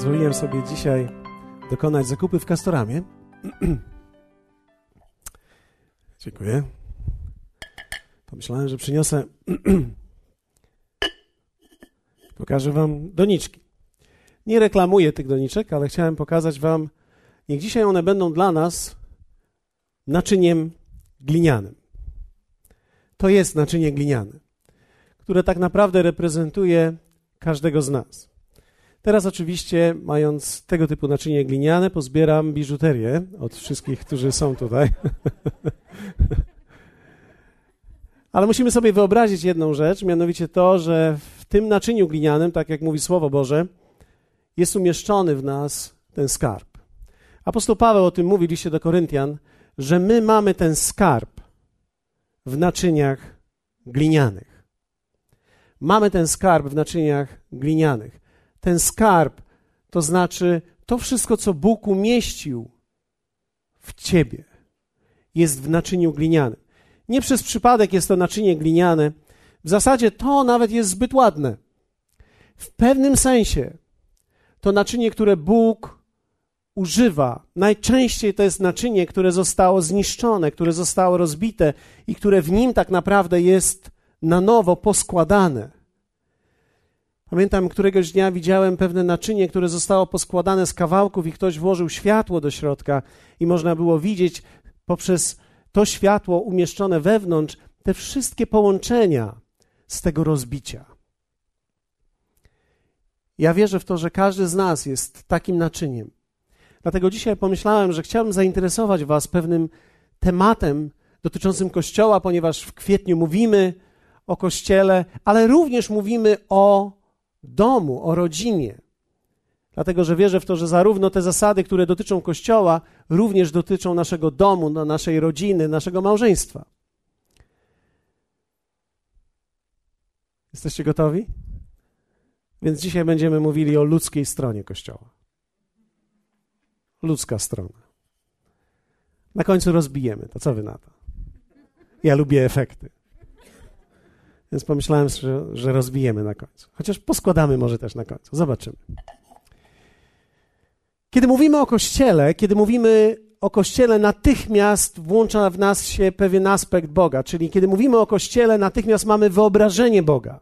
Pozwoliłem sobie dzisiaj dokonać zakupy w Castoramie. Dziękuję. Pomyślałem, że przyniosę. Pokażę Wam doniczki. Nie reklamuję tych doniczek, ale chciałem pokazać Wam, niech dzisiaj one będą dla nas naczyniem glinianym. To jest naczynie gliniane, które tak naprawdę reprezentuje każdego z nas. Teraz oczywiście, mając tego typu naczynie gliniane, pozbieram biżuterię od wszystkich, którzy są tutaj. Ale musimy sobie wyobrazić jedną rzecz, mianowicie to, że w tym naczyniu glinianym, tak jak mówi Słowo Boże, jest umieszczony w nas ten skarb. Apostoł Paweł o tym mówi liście do Koryntian, że my mamy ten skarb w naczyniach glinianych. Mamy ten skarb w naczyniach glinianych. Ten skarb to znaczy to wszystko, co Bóg umieścił w ciebie, jest w naczyniu glinianym. Nie przez przypadek jest to naczynie gliniane. W zasadzie to nawet jest zbyt ładne. W pewnym sensie to naczynie, które Bóg używa, najczęściej to jest naczynie, które zostało zniszczone, które zostało rozbite i które w nim tak naprawdę jest na nowo poskładane. Pamiętam, któregoś dnia widziałem pewne naczynie, które zostało poskładane z kawałków i ktoś włożył światło do środka i można było widzieć poprzez to światło umieszczone wewnątrz te wszystkie połączenia z tego rozbicia. Ja wierzę w to, że każdy z nas jest takim naczyniem. Dlatego dzisiaj pomyślałem, że chciałbym zainteresować Was pewnym tematem dotyczącym Kościoła, ponieważ w kwietniu mówimy o Kościele, ale również mówimy o domu, o rodzinie. Dlatego, że wierzę w to, że zarówno te zasady, które dotyczą Kościoła, również dotyczą naszego domu, naszej rodziny, naszego małżeństwa. Jesteście gotowi? Więc dzisiaj będziemy mówili o ludzkiej stronie Kościoła. Ludzka strona. Na końcu rozbijemy to. Co wy na to? Ja lubię efekty. Więc pomyślałem, że, że rozbijemy na końcu. Chociaż poskładamy może też na końcu. Zobaczymy. Kiedy mówimy o Kościele, kiedy mówimy o Kościele, natychmiast włącza w nas się pewien aspekt Boga. Czyli kiedy mówimy o Kościele, natychmiast mamy wyobrażenie Boga.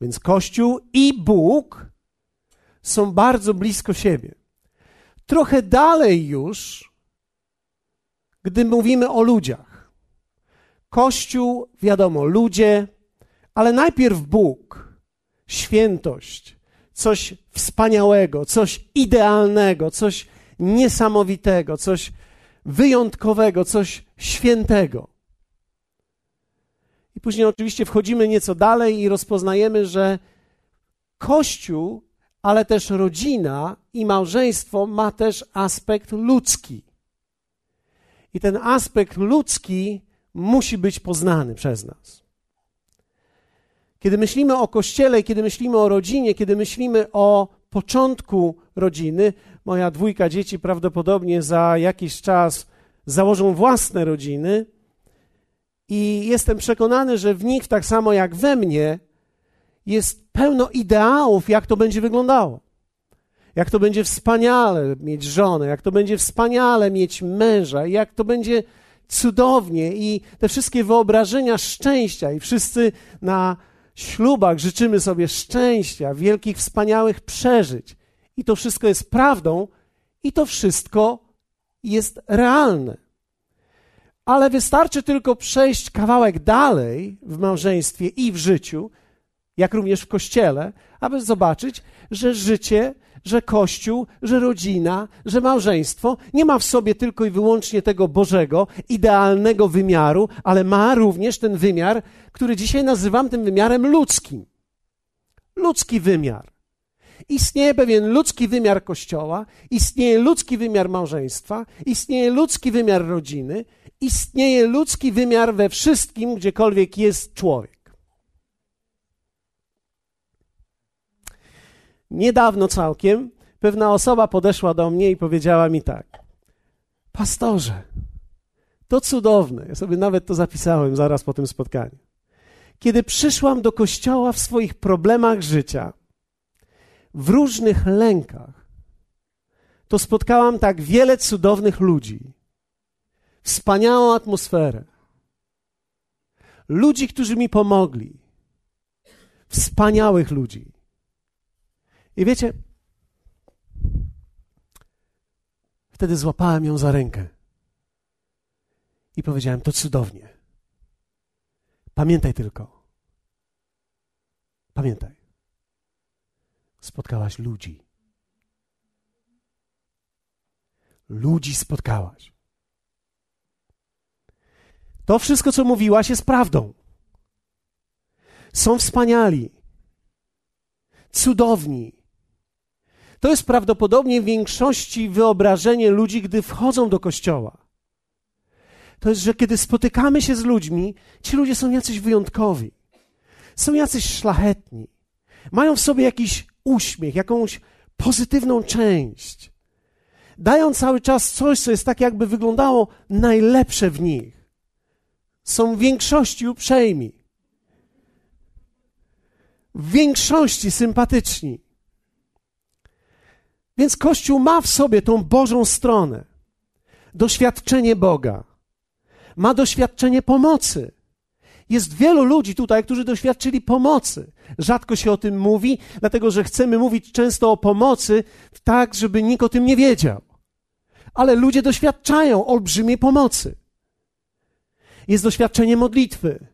Więc Kościół i Bóg są bardzo blisko siebie. Trochę dalej już, gdy mówimy o ludziach. Kościół, wiadomo, ludzie, ale najpierw Bóg, świętość, coś wspaniałego, coś idealnego, coś niesamowitego, coś wyjątkowego, coś świętego. I później oczywiście wchodzimy nieco dalej i rozpoznajemy, że Kościół, ale też rodzina i małżeństwo ma też aspekt ludzki. I ten aspekt ludzki musi być poznany przez nas. Kiedy myślimy o kościele, kiedy myślimy o rodzinie, kiedy myślimy o początku rodziny, moja dwójka dzieci prawdopodobnie za jakiś czas założą własne rodziny i jestem przekonany, że w nich, tak samo jak we mnie, jest pełno ideałów, jak to będzie wyglądało. Jak to będzie wspaniale mieć żonę, jak to będzie wspaniale mieć męża, jak to będzie cudownie i te wszystkie wyobrażenia szczęścia i wszyscy na ślubach życzymy sobie szczęścia, wielkich, wspaniałych przeżyć. I to wszystko jest prawdą, i to wszystko jest realne. Ale wystarczy tylko przejść kawałek dalej w małżeństwie i w życiu, jak również w kościele, aby zobaczyć, że życie że Kościół, że rodzina, że małżeństwo nie ma w sobie tylko i wyłącznie tego Bożego, idealnego wymiaru, ale ma również ten wymiar, który dzisiaj nazywam tym wymiarem ludzkim. Ludzki wymiar. Istnieje pewien ludzki wymiar Kościoła, istnieje ludzki wymiar małżeństwa, istnieje ludzki wymiar rodziny, istnieje ludzki wymiar we wszystkim, gdziekolwiek jest człowiek. Niedawno całkiem pewna osoba podeszła do mnie i powiedziała mi tak: Pastorze, to cudowne. Ja sobie nawet to zapisałem zaraz po tym spotkaniu. Kiedy przyszłam do kościoła w swoich problemach życia, w różnych lękach, to spotkałam tak wiele cudownych ludzi, wspaniałą atmosferę, ludzi, którzy mi pomogli, wspaniałych ludzi. I wiecie, wtedy złapałem ją za rękę i powiedziałem: To cudownie. Pamiętaj tylko. Pamiętaj. Spotkałaś ludzi. Ludzi spotkałaś. To wszystko, co mówiłaś, jest prawdą. Są wspaniali, cudowni. To jest prawdopodobnie w większości wyobrażenie ludzi, gdy wchodzą do kościoła. To jest, że kiedy spotykamy się z ludźmi, ci ludzie są jacyś wyjątkowi, są jacyś szlachetni, mają w sobie jakiś uśmiech, jakąś pozytywną część. Dają cały czas coś, co jest tak, jakby wyglądało najlepsze w nich. Są w większości uprzejmi, w większości sympatyczni. Więc Kościół ma w sobie tą Bożą stronę, doświadczenie Boga, ma doświadczenie pomocy. Jest wielu ludzi tutaj, którzy doświadczyli pomocy. Rzadko się o tym mówi, dlatego że chcemy mówić często o pomocy tak, żeby nikt o tym nie wiedział. Ale ludzie doświadczają olbrzymiej pomocy. Jest doświadczenie modlitwy.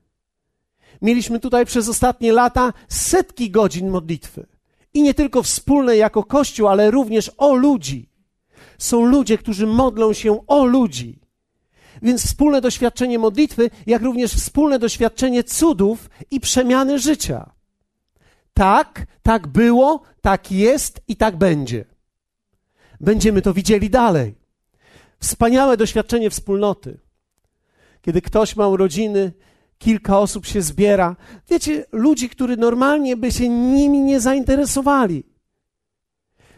Mieliśmy tutaj przez ostatnie lata setki godzin modlitwy. I nie tylko wspólne jako Kościół, ale również o ludzi. Są ludzie, którzy modlą się o ludzi. Więc wspólne doświadczenie modlitwy, jak również wspólne doświadczenie cudów i przemiany życia. Tak, tak było, tak jest i tak będzie. Będziemy to widzieli dalej. Wspaniałe doświadczenie wspólnoty. Kiedy ktoś ma urodziny, kilka osób się zbiera. Wiecie, ludzi, którzy normalnie by się nimi nie zainteresowali.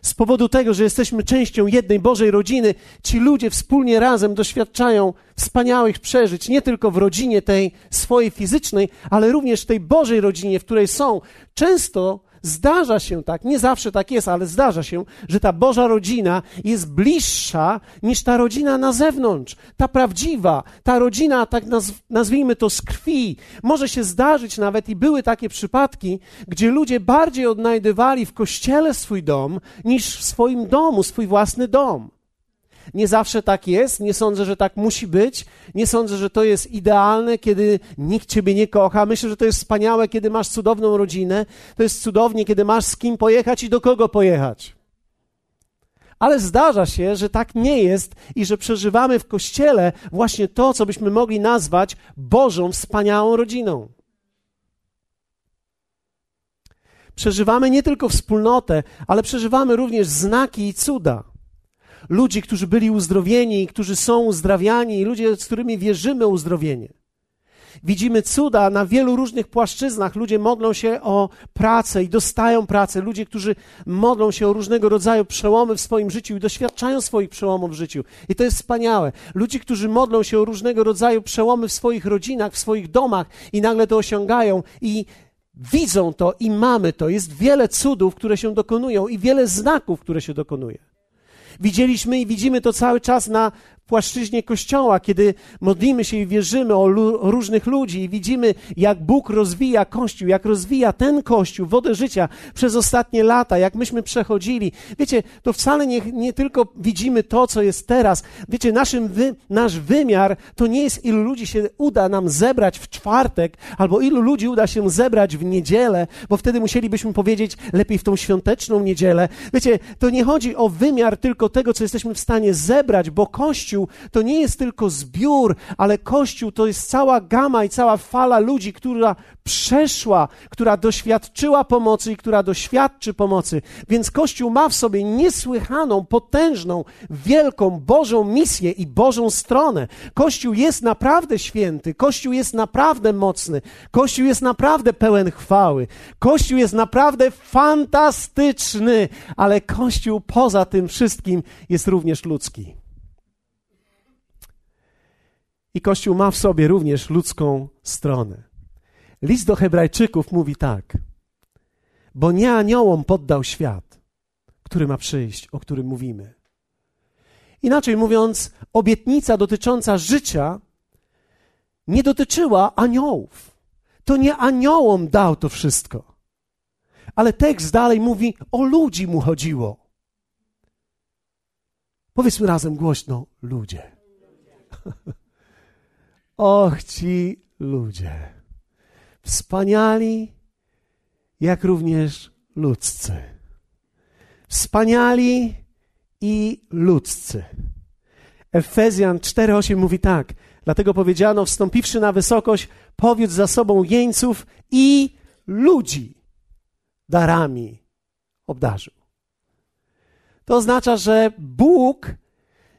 Z powodu tego, że jesteśmy częścią jednej Bożej rodziny, ci ludzie wspólnie razem doświadczają wspaniałych przeżyć, nie tylko w rodzinie tej swojej fizycznej, ale również w tej Bożej rodzinie, w której są. Często Zdarza się tak, nie zawsze tak jest, ale zdarza się, że ta Boża rodzina jest bliższa niż ta rodzina na zewnątrz. Ta prawdziwa, ta rodzina, tak nazwijmy to z krwi. Może się zdarzyć nawet i były takie przypadki, gdzie ludzie bardziej odnajdywali w kościele swój dom niż w swoim domu, swój własny dom. Nie zawsze tak jest, nie sądzę, że tak musi być, nie sądzę, że to jest idealne, kiedy nikt ciebie nie kocha. Myślę, że to jest wspaniałe, kiedy masz cudowną rodzinę, to jest cudownie, kiedy masz z kim pojechać i do kogo pojechać. Ale zdarza się, że tak nie jest i że przeżywamy w kościele właśnie to, co byśmy mogli nazwać Bożą, wspaniałą rodziną. Przeżywamy nie tylko wspólnotę, ale przeżywamy również znaki i cuda ludzi, którzy byli uzdrowieni, którzy są uzdrawiani, ludzie, z którymi wierzymy uzdrowienie. Widzimy cuda na wielu różnych płaszczyznach. Ludzie modlą się o pracę i dostają pracę. Ludzie, którzy modlą się o różnego rodzaju przełomy w swoim życiu i doświadczają swoich przełomów w życiu. I to jest wspaniałe. Ludzie, którzy modlą się o różnego rodzaju przełomy w swoich rodzinach, w swoich domach i nagle to osiągają i widzą to i mamy to. Jest wiele cudów, które się dokonują i wiele znaków, które się dokonuje. Widzieliśmy i widzimy to cały czas na płaszczyźnie Kościoła, kiedy modlimy się i wierzymy o, lu- różnych ludzi i widzimy, jak Bóg rozwija Kościół, jak rozwija ten Kościół, wodę życia przez ostatnie lata, jak myśmy przechodzili. Wiecie, to wcale nie, nie tylko widzimy to, co jest teraz. Wiecie, naszym wy, nasz wymiar to nie jest, ilu ludzi się uda nam zebrać w czwartek, albo ilu ludzi uda się zebrać w niedzielę, bo wtedy musielibyśmy powiedzieć lepiej w tą świąteczną niedzielę. Wiecie, to nie chodzi o wymiar tylko tego, co jesteśmy w stanie zebrać, bo Kościół Kościół to nie jest tylko zbiór, ale Kościół to jest cała gama i cała fala ludzi, która przeszła, która doświadczyła pomocy i która doświadczy pomocy. Więc Kościół ma w sobie niesłychaną, potężną, wielką Bożą misję i Bożą stronę. Kościół jest naprawdę święty, Kościół jest naprawdę mocny, Kościół jest naprawdę pełen chwały, Kościół jest naprawdę fantastyczny, ale Kościół poza tym wszystkim jest również ludzki. I Kościół ma w sobie również ludzką stronę. List do Hebrajczyków mówi tak. bo nie aniołom poddał świat, który ma przyjść, o którym mówimy. Inaczej mówiąc, obietnica dotycząca życia nie dotyczyła aniołów. To nie aniołom dał to wszystko. Ale tekst dalej mówi, o ludzi mu chodziło. Powiedzmy razem głośno: ludzie. Och, ci ludzie. Wspaniali, jak również ludzcy. Wspaniali i ludzcy. Efezjan 4:8 mówi tak: Dlatego powiedziano, wstąpiwszy na wysokość, powiedz za sobą jeńców i ludzi darami obdarzył. To oznacza, że Bóg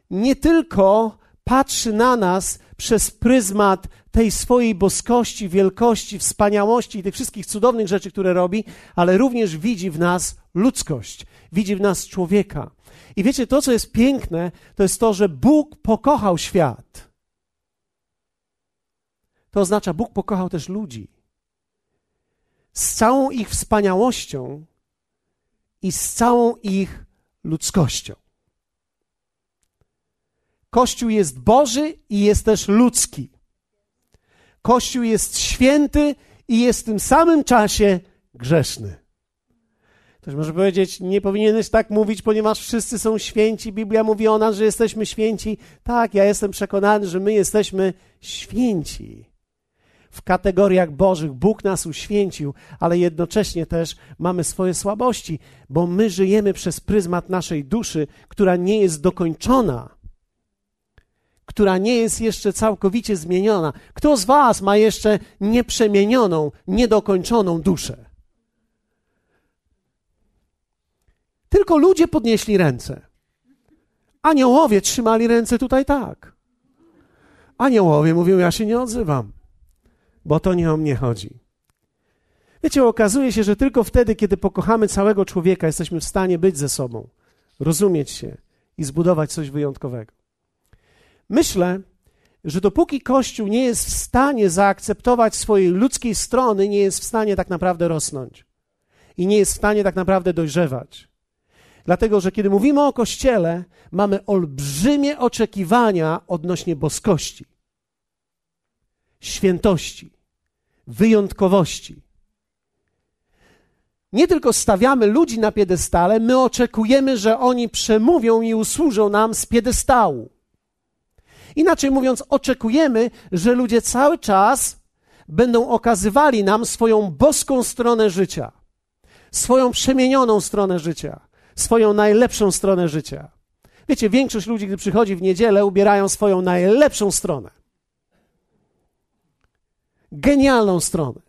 nie tylko patrzy na nas przez pryzmat tej swojej boskości, wielkości, wspaniałości i tych wszystkich cudownych rzeczy, które robi, ale również widzi w nas ludzkość, widzi w nas człowieka. I wiecie, to co jest piękne, to jest to, że Bóg pokochał świat. To oznacza, Bóg pokochał też ludzi. Z całą ich wspaniałością i z całą ich ludzkością. Kościół jest Boży i jest też ludzki. Kościół jest święty i jest w tym samym czasie grzeszny. Ktoś może powiedzieć, nie powinieneś tak mówić, ponieważ wszyscy są święci. Biblia mówi o nas, że jesteśmy święci. Tak, ja jestem przekonany, że my jesteśmy święci. W kategoriach Bożych Bóg nas uświęcił, ale jednocześnie też mamy swoje słabości, bo my żyjemy przez pryzmat naszej duszy, która nie jest dokończona która nie jest jeszcze całkowicie zmieniona. Kto z Was ma jeszcze nieprzemienioną, niedokończoną duszę? Tylko ludzie podnieśli ręce. Aniołowie trzymali ręce tutaj tak. Aniołowie mówią: Ja się nie odzywam, bo to nie o mnie chodzi. Wiecie, okazuje się, że tylko wtedy, kiedy pokochamy całego człowieka, jesteśmy w stanie być ze sobą, rozumieć się i zbudować coś wyjątkowego. Myślę, że dopóki Kościół nie jest w stanie zaakceptować swojej ludzkiej strony, nie jest w stanie tak naprawdę rosnąć i nie jest w stanie tak naprawdę dojrzewać. Dlatego, że kiedy mówimy o Kościele, mamy olbrzymie oczekiwania odnośnie boskości, świętości, wyjątkowości. Nie tylko stawiamy ludzi na piedestale, my oczekujemy, że oni przemówią i usłużą nam z piedestału. Inaczej mówiąc, oczekujemy, że ludzie cały czas będą okazywali nam swoją boską stronę życia, swoją przemienioną stronę życia, swoją najlepszą stronę życia. Wiecie, większość ludzi, gdy przychodzi w niedzielę, ubierają swoją najlepszą stronę. Genialną stronę.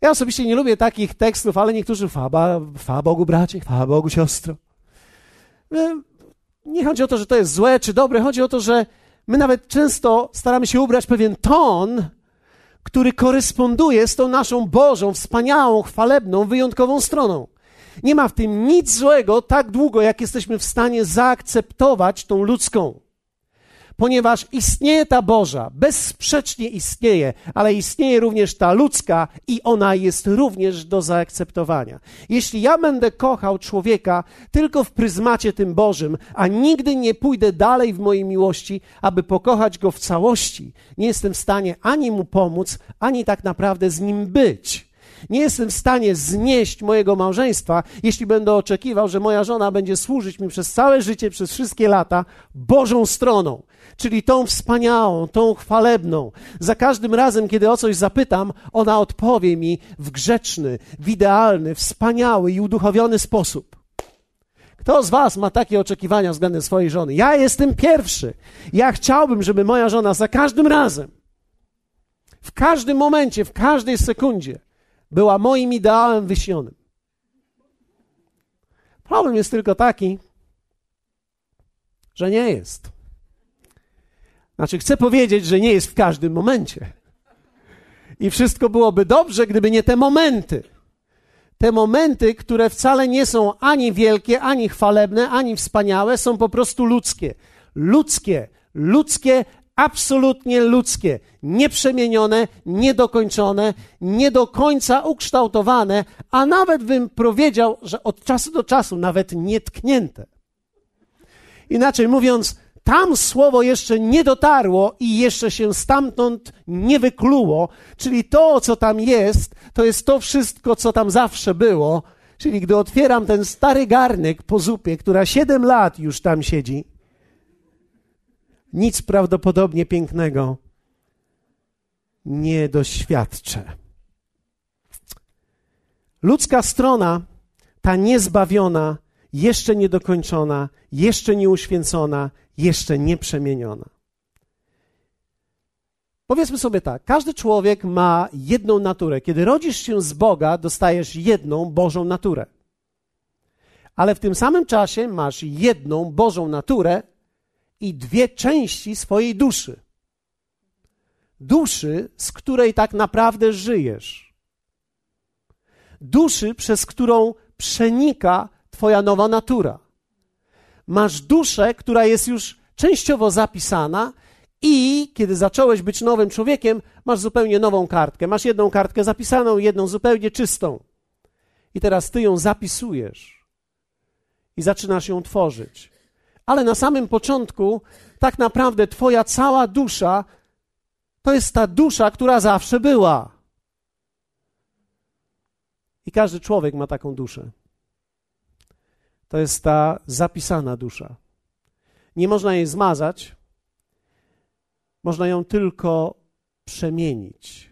Ja osobiście nie lubię takich tekstów, ale niektórzy chwała, chwała Bogu bracie, chwała Bogu siostro nie chodzi o to, że to jest złe czy dobre, chodzi o to, że my nawet często staramy się ubrać pewien ton, który koresponduje z tą naszą Bożą, wspaniałą, chwalebną, wyjątkową stroną. Nie ma w tym nic złego tak długo, jak jesteśmy w stanie zaakceptować tą ludzką ponieważ istnieje ta Boża, bezsprzecznie istnieje, ale istnieje również ta ludzka i ona jest również do zaakceptowania. Jeśli ja będę kochał człowieka tylko w pryzmacie tym Bożym, a nigdy nie pójdę dalej w mojej miłości, aby pokochać go w całości, nie jestem w stanie ani mu pomóc, ani tak naprawdę z nim być. Nie jestem w stanie znieść mojego małżeństwa, jeśli będę oczekiwał, że moja żona będzie służyć mi przez całe życie, przez wszystkie lata Bożą stroną czyli tą wspaniałą, tą chwalebną. Za każdym razem, kiedy o coś zapytam, ona odpowie mi w grzeczny, w idealny, wspaniały i uduchowiony sposób. Kto z Was ma takie oczekiwania względem swojej żony? Ja jestem pierwszy. Ja chciałbym, żeby moja żona za każdym razem, w każdym momencie, w każdej sekundzie była moim ideałem wyśnionym. Problem jest tylko taki, że nie jest. Znaczy, chcę powiedzieć, że nie jest w każdym momencie. I wszystko byłoby dobrze, gdyby nie te momenty. Te momenty, które wcale nie są ani wielkie, ani chwalebne, ani wspaniałe, są po prostu ludzkie. Ludzkie, ludzkie, absolutnie ludzkie, nieprzemienione, niedokończone, nie do końca ukształtowane, a nawet bym powiedział, że od czasu do czasu nawet nietknięte. Inaczej mówiąc, tam słowo jeszcze nie dotarło i jeszcze się stamtąd nie wykluło, czyli to, co tam jest, to jest to wszystko, co tam zawsze było. Czyli gdy otwieram ten stary garnek po zupie, która siedem lat już tam siedzi, nic prawdopodobnie pięknego nie doświadczę. Ludzka strona, ta niezbawiona, jeszcze niedokończona, jeszcze nieuświęcona, jeszcze nieprzemieniona. Powiedzmy sobie tak, każdy człowiek ma jedną naturę. Kiedy rodzisz się z Boga, dostajesz jedną Bożą naturę. Ale w tym samym czasie masz jedną Bożą naturę i dwie części swojej duszy. Duszy, z której tak naprawdę żyjesz. Duszy, przez którą przenika Twoja nowa natura. Masz duszę, która jest już częściowo zapisana, i kiedy zacząłeś być nowym człowiekiem, masz zupełnie nową kartkę. Masz jedną kartkę zapisaną, jedną zupełnie czystą. I teraz ty ją zapisujesz i zaczynasz ją tworzyć. Ale na samym początku, tak naprawdę, Twoja cała dusza to jest ta dusza, która zawsze była. I każdy człowiek ma taką duszę. To jest ta zapisana dusza. Nie można jej zmazać, można ją tylko przemienić.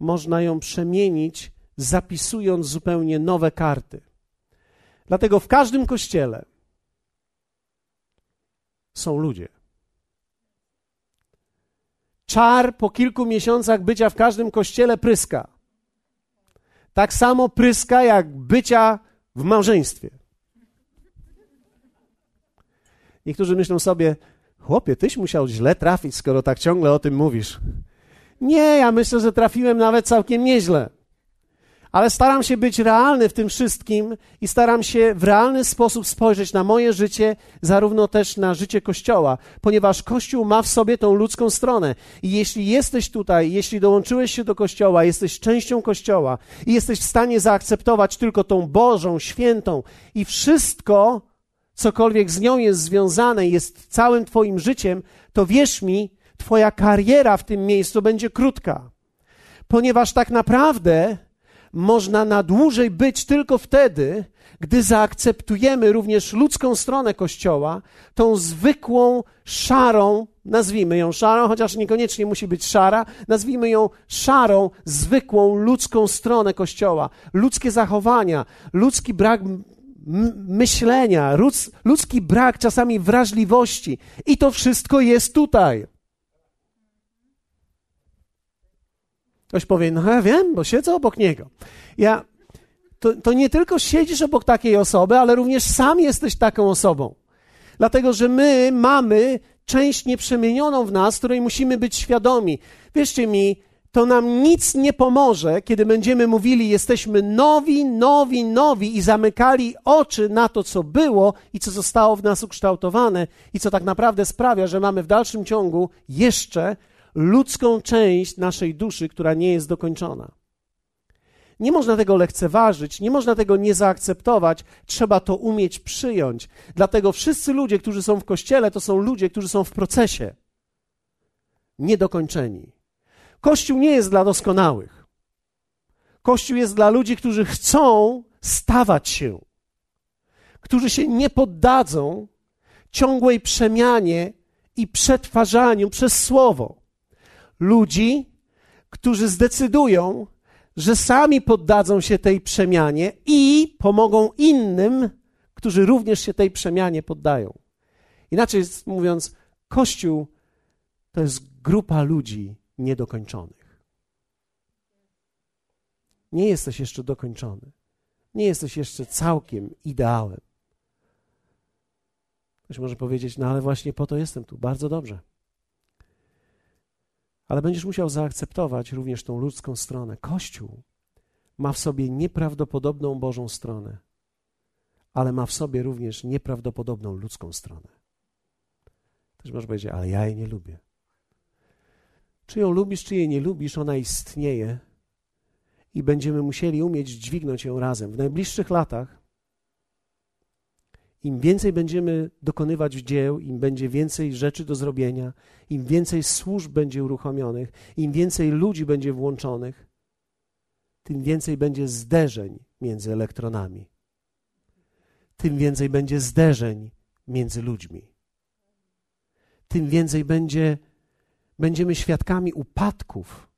Można ją przemienić, zapisując zupełnie nowe karty. Dlatego w każdym kościele są ludzie. Czar po kilku miesiącach bycia w każdym kościele pryska. Tak samo pryska jak bycia w małżeństwie. Niektórzy myślą sobie, chłopie, tyś musiał źle trafić, skoro tak ciągle o tym mówisz. Nie, ja myślę, że trafiłem nawet całkiem nieźle ale staram się być realny w tym wszystkim i staram się w realny sposób spojrzeć na moje życie, zarówno też na życie Kościoła, ponieważ Kościół ma w sobie tą ludzką stronę. I jeśli jesteś tutaj, jeśli dołączyłeś się do Kościoła, jesteś częścią Kościoła i jesteś w stanie zaakceptować tylko tą Bożą, świętą i wszystko, cokolwiek z nią jest związane, jest całym Twoim życiem, to wierz mi, Twoja kariera w tym miejscu będzie krótka. Ponieważ tak naprawdę można na dłużej być tylko wtedy, gdy zaakceptujemy również ludzką stronę Kościoła, tą zwykłą, szarą, nazwijmy ją szarą, chociaż niekoniecznie musi być szara, nazwijmy ją szarą, zwykłą, ludzką stronę Kościoła, ludzkie zachowania, ludzki brak myślenia, ludzki brak czasami wrażliwości. I to wszystko jest tutaj. Ktoś powie, no ja wiem, bo siedzę obok niego. Ja, to, to nie tylko siedzisz obok takiej osoby, ale również sam jesteś taką osobą. Dlatego, że my mamy część nieprzemienioną w nas, której musimy być świadomi. Wierzcie mi, to nam nic nie pomoże, kiedy będziemy mówili, jesteśmy nowi, nowi, nowi i zamykali oczy na to, co było i co zostało w nas ukształtowane i co tak naprawdę sprawia, że mamy w dalszym ciągu jeszcze ludzką część naszej duszy, która nie jest dokończona. Nie można tego lekceważyć, nie można tego nie zaakceptować, trzeba to umieć przyjąć. Dlatego wszyscy ludzie, którzy są w kościele, to są ludzie, którzy są w procesie, niedokończeni. Kościół nie jest dla doskonałych. Kościół jest dla ludzi, którzy chcą stawać się, którzy się nie poddadzą ciągłej przemianie i przetwarzaniu przez słowo ludzi, którzy zdecydują, że sami poddadzą się tej przemianie i pomogą innym, którzy również się tej przemianie poddają. Inaczej mówiąc, Kościół to jest grupa ludzi niedokończonych. Nie jesteś jeszcze dokończony. Nie jesteś jeszcze całkiem ideałem. Ktoś może powiedzieć, no ale właśnie po to jestem tu. Bardzo dobrze ale będziesz musiał zaakceptować również tą ludzką stronę. Kościół ma w sobie nieprawdopodobną Bożą stronę, ale ma w sobie również nieprawdopodobną ludzką stronę. Też możesz powiedzieć, ale ja jej nie lubię. Czy ją lubisz, czy jej nie lubisz, ona istnieje i będziemy musieli umieć dźwignąć ją razem. W najbliższych latach, im więcej będziemy dokonywać dzieł, im będzie więcej rzeczy do zrobienia, im więcej służb będzie uruchomionych, im więcej ludzi będzie włączonych, tym więcej będzie zderzeń między elektronami. Tym więcej będzie zderzeń między ludźmi. Tym więcej będzie, będziemy świadkami upadków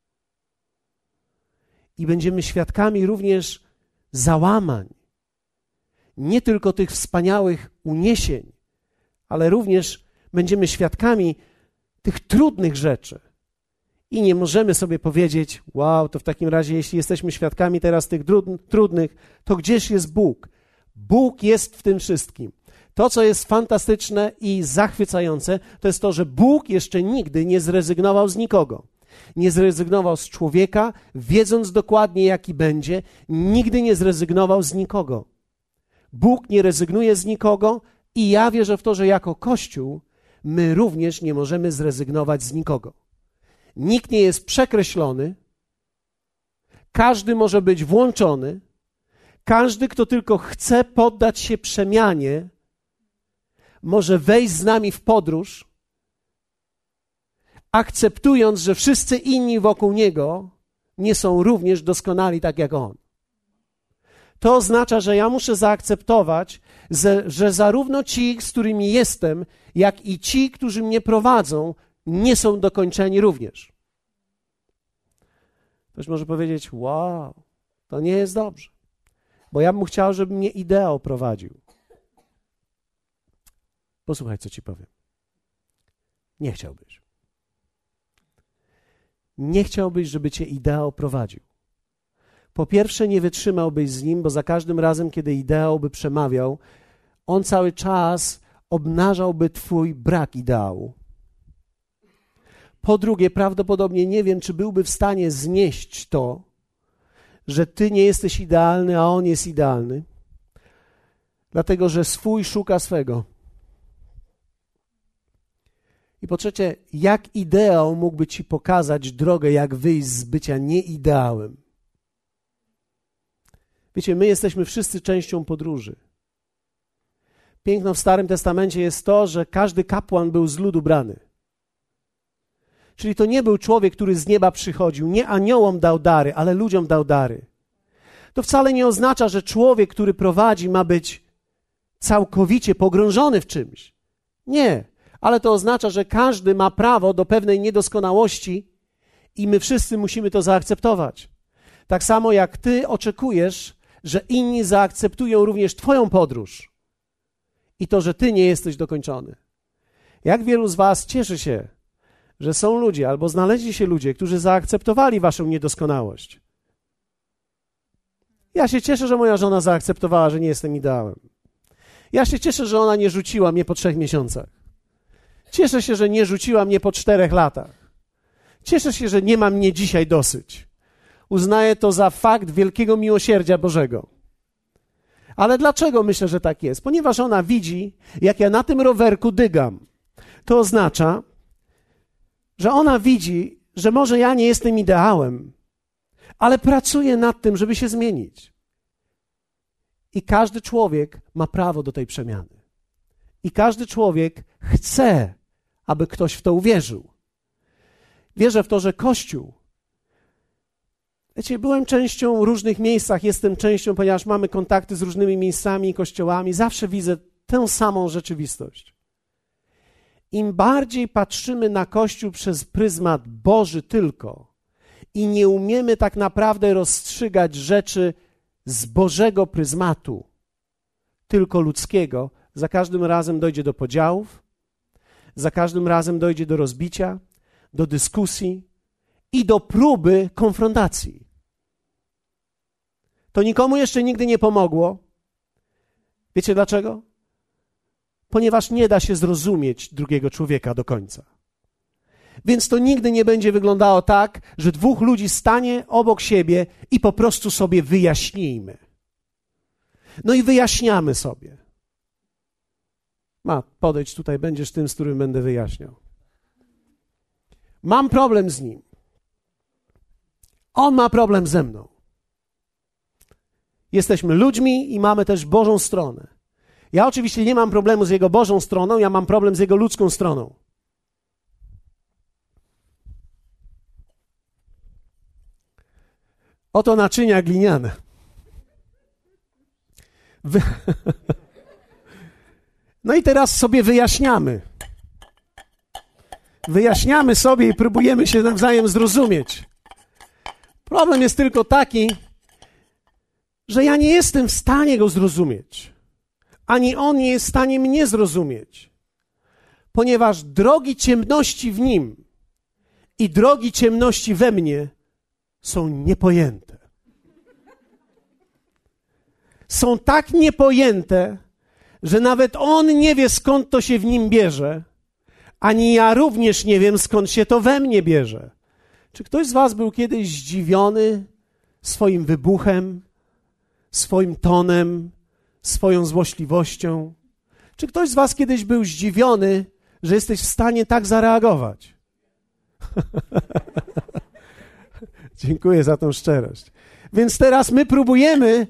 i będziemy świadkami również załamań. Nie tylko tych wspaniałych uniesień, ale również będziemy świadkami tych trudnych rzeczy. I nie możemy sobie powiedzieć, wow, to w takim razie, jeśli jesteśmy świadkami teraz tych trudnych, to gdzież jest Bóg? Bóg jest w tym wszystkim. To, co jest fantastyczne i zachwycające, to jest to, że Bóg jeszcze nigdy nie zrezygnował z nikogo nie zrezygnował z człowieka, wiedząc dokładnie, jaki będzie, nigdy nie zrezygnował z nikogo. Bóg nie rezygnuje z nikogo i ja wierzę w to, że jako Kościół my również nie możemy zrezygnować z nikogo. Nikt nie jest przekreślony, każdy może być włączony, każdy, kto tylko chce poddać się przemianie, może wejść z nami w podróż akceptując, że wszyscy inni wokół niego nie są również doskonali tak jak on. To oznacza, że ja muszę zaakceptować, że, zarówno ci, z którymi jestem, jak i ci, którzy mnie prowadzą, nie są dokończeni również. Ktoś może powiedzieć: Wow, to nie jest dobrze, bo ja bym chciał, żeby mnie ideał prowadził. Posłuchaj, co ci powiem. Nie chciałbyś nie chciałbyś, żeby cię ideał prowadził. Po pierwsze, nie wytrzymałbyś z nim, bo za każdym razem, kiedy ideał by przemawiał, on cały czas obnażałby twój brak ideału. Po drugie, prawdopodobnie nie wiem, czy byłby w stanie znieść to, że ty nie jesteś idealny, a on jest idealny, dlatego że swój szuka swego. I po trzecie, jak ideał mógłby ci pokazać drogę, jak wyjść z bycia nieideałem? Wiecie, my jesteśmy wszyscy częścią podróży. Piękno w Starym Testamencie jest to, że każdy kapłan był z ludu brany. Czyli to nie był człowiek, który z nieba przychodził, nie aniołom dał dary, ale ludziom dał dary. To wcale nie oznacza, że człowiek, który prowadzi, ma być całkowicie pogrążony w czymś. Nie ale to oznacza, że każdy ma prawo do pewnej niedoskonałości i my wszyscy musimy to zaakceptować. Tak samo jak ty oczekujesz, że inni zaakceptują również Twoją podróż i to, że Ty nie jesteś dokończony. Jak wielu z Was cieszy się, że są ludzie albo znaleźli się ludzie, którzy zaakceptowali Waszą niedoskonałość. Ja się cieszę, że moja żona zaakceptowała, że nie jestem ideałem. Ja się cieszę, że ona nie rzuciła mnie po trzech miesiącach. Cieszę się, że nie rzuciła mnie po czterech latach. Cieszę się, że nie ma mnie dzisiaj dosyć. Uznaję to za fakt wielkiego miłosierdzia Bożego. Ale dlaczego myślę, że tak jest? Ponieważ ona widzi, jak ja na tym rowerku dygam. To oznacza, że ona widzi, że może ja nie jestem ideałem, ale pracuję nad tym, żeby się zmienić. I każdy człowiek ma prawo do tej przemiany. I każdy człowiek chce aby ktoś w to uwierzył. Wierzę w to, że Kościół. Wiecie, byłem częścią różnych miejscach, jestem częścią, ponieważ mamy kontakty z różnymi miejscami i kościołami, zawsze widzę tę samą rzeczywistość. Im bardziej patrzymy na Kościół przez pryzmat Boży tylko i nie umiemy tak naprawdę rozstrzygać rzeczy z Bożego pryzmatu, tylko ludzkiego, za każdym razem dojdzie do podziałów, za każdym razem dojdzie do rozbicia, do dyskusji i do próby konfrontacji. To nikomu jeszcze nigdy nie pomogło. Wiecie dlaczego? Ponieważ nie da się zrozumieć drugiego człowieka do końca. Więc to nigdy nie będzie wyglądało tak, że dwóch ludzi stanie obok siebie i po prostu sobie wyjaśnijmy. No i wyjaśniamy sobie. Ma, podejdź tutaj, będziesz tym, z którym będę wyjaśniał. Mam problem z nim. On ma problem ze mną. Jesteśmy ludźmi i mamy też Bożą stronę. Ja oczywiście nie mam problemu z jego Bożą stroną, ja mam problem z jego ludzką stroną. Oto naczynia gliniane. Wy... No i teraz sobie wyjaśniamy. Wyjaśniamy sobie i próbujemy się nawzajem zrozumieć. Problem jest tylko taki, że ja nie jestem w stanie go zrozumieć, ani on nie jest w stanie mnie zrozumieć, ponieważ drogi ciemności w nim i drogi ciemności we mnie są niepojęte. Są tak niepojęte, że nawet on nie wie skąd to się w nim bierze, ani ja również nie wiem skąd się to we mnie bierze. Czy ktoś z Was był kiedyś zdziwiony swoim wybuchem, swoim tonem, swoją złośliwością? Czy ktoś z Was kiedyś był zdziwiony, że jesteś w stanie tak zareagować? Dziękuję za tą szczerość. Więc teraz my próbujemy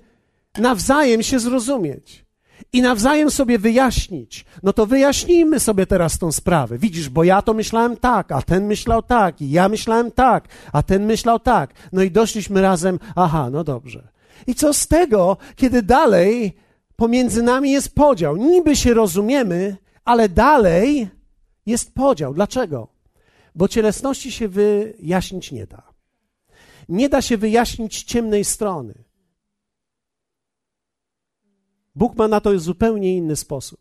nawzajem się zrozumieć i nawzajem sobie wyjaśnić. No to wyjaśnijmy sobie teraz tą sprawę. Widzisz, bo ja to myślałem tak, a ten myślał tak, i ja myślałem tak, a ten myślał tak. No i doszliśmy razem, aha, no dobrze. I co z tego, kiedy dalej pomiędzy nami jest podział? Niby się rozumiemy, ale dalej jest podział. Dlaczego? Bo cielesności się wyjaśnić nie da. Nie da się wyjaśnić ciemnej strony. Bóg ma na to zupełnie inny sposób.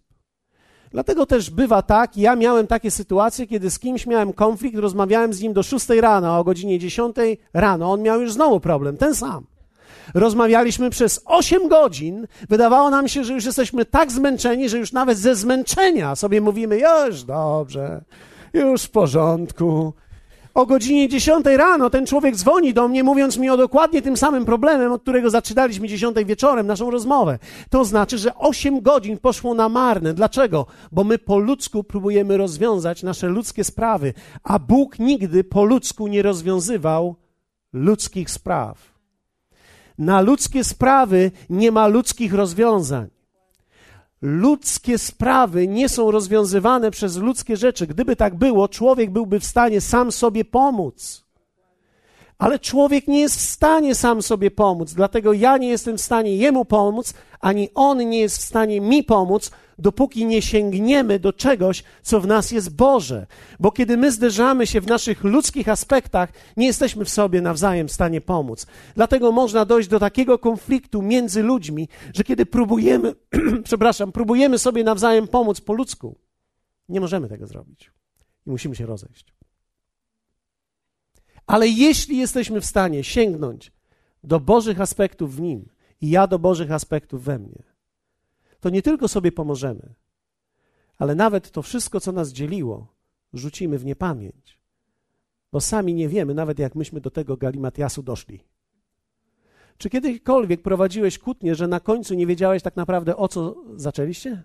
Dlatego też bywa tak, ja miałem takie sytuacje, kiedy z kimś miałem konflikt, rozmawiałem z nim do 6 rano, a o godzinie 10 rano on miał już znowu problem, ten sam. Rozmawialiśmy przez 8 godzin. Wydawało nam się, że już jesteśmy tak zmęczeni, że już nawet ze zmęczenia sobie mówimy: Już dobrze, już w porządku. O godzinie 10 rano ten człowiek dzwoni do mnie, mówiąc mi o dokładnie tym samym problemem, od którego zaczynaliśmy 10 wieczorem naszą rozmowę. To znaczy, że 8 godzin poszło na marne. Dlaczego? Bo my po ludzku próbujemy rozwiązać nasze ludzkie sprawy, a Bóg nigdy po ludzku nie rozwiązywał ludzkich spraw. Na ludzkie sprawy nie ma ludzkich rozwiązań ludzkie sprawy nie są rozwiązywane przez ludzkie rzeczy. Gdyby tak było, człowiek byłby w stanie sam sobie pomóc. Ale człowiek nie jest w stanie sam sobie pomóc, dlatego ja nie jestem w stanie jemu pomóc, ani on nie jest w stanie mi pomóc, dopóki nie sięgniemy do czegoś, co w nas jest Boże. Bo kiedy my zderzamy się w naszych ludzkich aspektach, nie jesteśmy w sobie nawzajem w stanie pomóc. Dlatego można dojść do takiego konfliktu między ludźmi, że kiedy próbujemy, przepraszam, próbujemy sobie nawzajem pomóc po ludzku, nie możemy tego zrobić. I musimy się rozejść. Ale jeśli jesteśmy w stanie sięgnąć do Bożych aspektów w Nim i ja do Bożych aspektów we mnie, to nie tylko sobie pomożemy, ale nawet to wszystko, co nas dzieliło, rzucimy w niepamięć. Bo sami nie wiemy, nawet jak myśmy do tego galimatiasu doszli. Czy kiedykolwiek prowadziłeś kłótnię, że na końcu nie wiedziałeś tak naprawdę o co zaczęliście?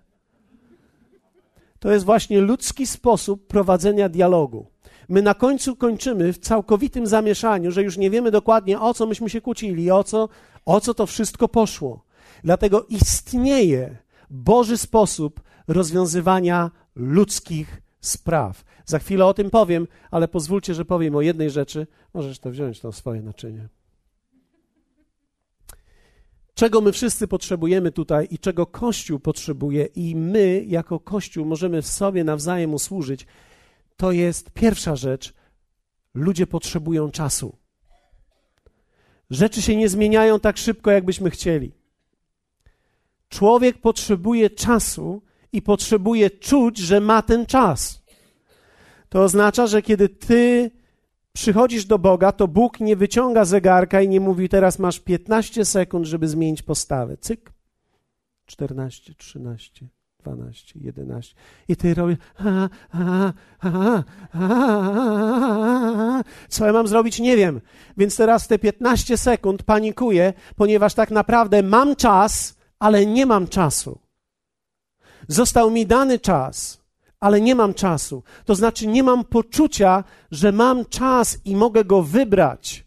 To jest właśnie ludzki sposób prowadzenia dialogu. My na końcu kończymy w całkowitym zamieszaniu, że już nie wiemy dokładnie o co myśmy się kłócili, o co, o co to wszystko poszło. Dlatego istnieje Boży sposób rozwiązywania ludzkich spraw. Za chwilę o tym powiem, ale pozwólcie, że powiem o jednej rzeczy. Możesz to wziąć, to swoje naczynie. Czego my wszyscy potrzebujemy tutaj i czego Kościół potrzebuje, i my, jako Kościół, możemy w sobie nawzajem usłużyć, to jest pierwsza rzecz. Ludzie potrzebują czasu. Rzeczy się nie zmieniają tak szybko, jakbyśmy chcieli. Człowiek potrzebuje czasu i potrzebuje czuć, że ma ten czas. To oznacza, że kiedy ty przychodzisz do Boga, to Bóg nie wyciąga zegarka i nie mówi: Teraz masz 15 sekund, żeby zmienić postawę. Cyk. 14, 13, 12, 11. I ty robisz. Co ja mam zrobić? Nie wiem. Więc teraz te 15 sekund panikuję, ponieważ tak naprawdę mam czas ale nie mam czasu. Został mi dany czas, ale nie mam czasu. To znaczy, nie mam poczucia, że mam czas i mogę go wybrać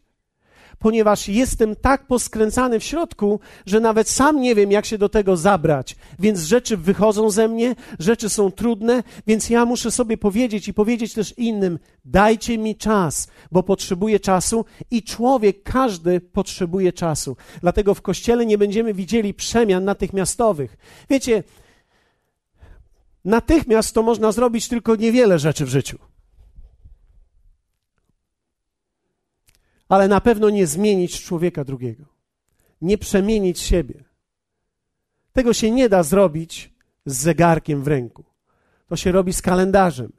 ponieważ jestem tak poskręcany w środku, że nawet sam nie wiem, jak się do tego zabrać. Więc rzeczy wychodzą ze mnie, rzeczy są trudne, więc ja muszę sobie powiedzieć i powiedzieć też innym: dajcie mi czas, bo potrzebuję czasu i człowiek, każdy potrzebuje czasu. Dlatego w kościele nie będziemy widzieli przemian natychmiastowych. Wiecie, natychmiast to można zrobić tylko niewiele rzeczy w życiu. Ale na pewno nie zmienić człowieka drugiego, nie przemienić siebie. Tego się nie da zrobić z zegarkiem w ręku. To się robi z kalendarzem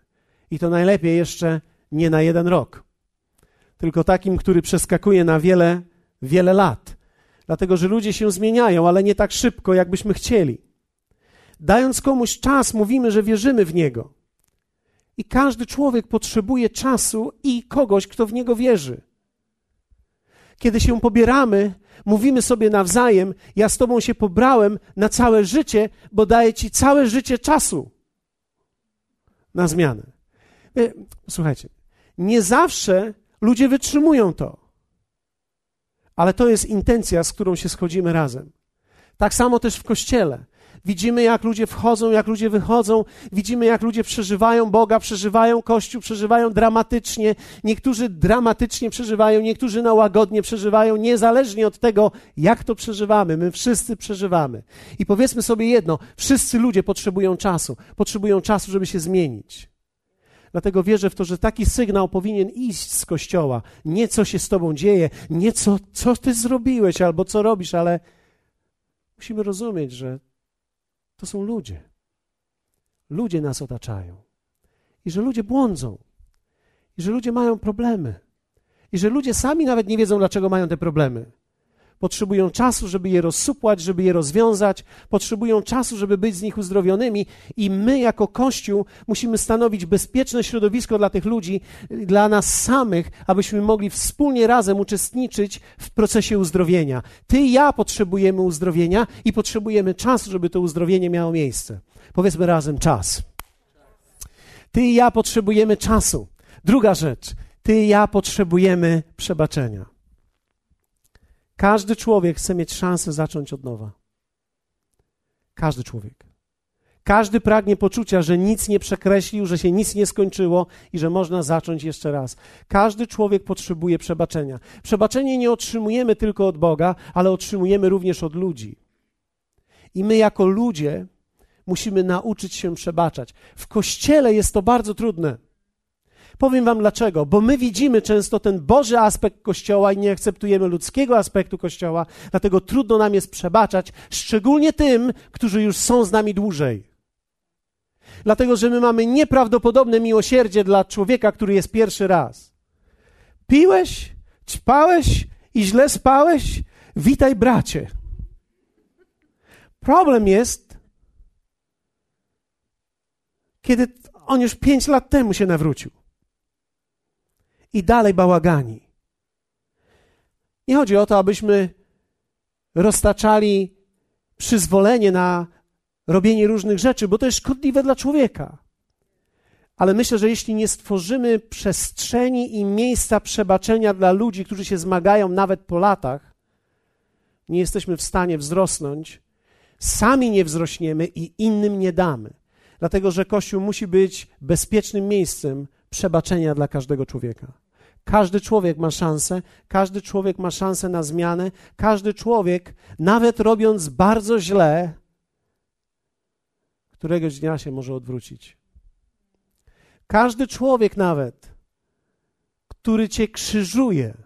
i to najlepiej jeszcze nie na jeden rok, tylko takim, który przeskakuje na wiele, wiele lat. Dlatego, że ludzie się zmieniają, ale nie tak szybko, jakbyśmy chcieli. Dając komuś czas, mówimy, że wierzymy w niego. I każdy człowiek potrzebuje czasu i kogoś, kto w niego wierzy. Kiedy się pobieramy, mówimy sobie nawzajem: Ja z Tobą się pobrałem na całe życie, bo daję Ci całe życie czasu na zmianę. E, słuchajcie, nie zawsze ludzie wytrzymują to, ale to jest intencja, z którą się schodzimy razem. Tak samo też w kościele. Widzimy, jak ludzie wchodzą, jak ludzie wychodzą, widzimy, jak ludzie przeżywają Boga, przeżywają Kościół, przeżywają dramatycznie. Niektórzy dramatycznie przeżywają, niektórzy na łagodnie przeżywają, niezależnie od tego, jak to przeżywamy. My wszyscy przeżywamy. I powiedzmy sobie jedno: wszyscy ludzie potrzebują czasu, potrzebują czasu, żeby się zmienić. Dlatego wierzę w to, że taki sygnał powinien iść z kościoła. Nie co się z tobą dzieje, nie co, co ty zrobiłeś albo co robisz, ale musimy rozumieć, że to są ludzie. Ludzie nas otaczają. I że ludzie błądzą. I że ludzie mają problemy. I że ludzie sami nawet nie wiedzą, dlaczego mają te problemy. Potrzebują czasu, żeby je rozsupłać, żeby je rozwiązać, potrzebują czasu, żeby być z nich uzdrowionymi, i my, jako Kościół, musimy stanowić bezpieczne środowisko dla tych ludzi, dla nas samych, abyśmy mogli wspólnie razem uczestniczyć w procesie uzdrowienia. Ty i ja potrzebujemy uzdrowienia i potrzebujemy czasu, żeby to uzdrowienie miało miejsce. Powiedzmy razem czas. Ty i ja potrzebujemy czasu. Druga rzecz. Ty i ja potrzebujemy przebaczenia. Każdy człowiek chce mieć szansę zacząć od nowa. Każdy człowiek. Każdy pragnie poczucia, że nic nie przekreślił, że się nic nie skończyło i że można zacząć jeszcze raz. Każdy człowiek potrzebuje przebaczenia. Przebaczenie nie otrzymujemy tylko od Boga, ale otrzymujemy również od ludzi. I my, jako ludzie, musimy nauczyć się przebaczać. W kościele jest to bardzo trudne. Powiem Wam dlaczego. Bo my widzimy często ten Boży aspekt Kościoła i nie akceptujemy ludzkiego aspektu Kościoła, dlatego trudno nam jest przebaczać, szczególnie tym, którzy już są z nami dłużej. Dlatego, że my mamy nieprawdopodobne miłosierdzie dla człowieka, który jest pierwszy raz. Piłeś, ćpałeś i źle spałeś? Witaj, bracie. Problem jest, kiedy on już pięć lat temu się nawrócił i dalej bałagani. Nie chodzi o to, abyśmy roztaczali przyzwolenie na robienie różnych rzeczy, bo to jest szkodliwe dla człowieka. Ale myślę, że jeśli nie stworzymy przestrzeni i miejsca przebaczenia dla ludzi, którzy się zmagają nawet po latach, nie jesteśmy w stanie wzrosnąć, sami nie wzrośniemy i innym nie damy. Dlatego, że Kościół musi być bezpiecznym miejscem przebaczenia dla każdego człowieka. Każdy człowiek ma szansę, każdy człowiek ma szansę na zmianę, każdy człowiek, nawet robiąc bardzo źle, któregoś dnia się może odwrócić. Każdy człowiek, nawet, który cię krzyżuje,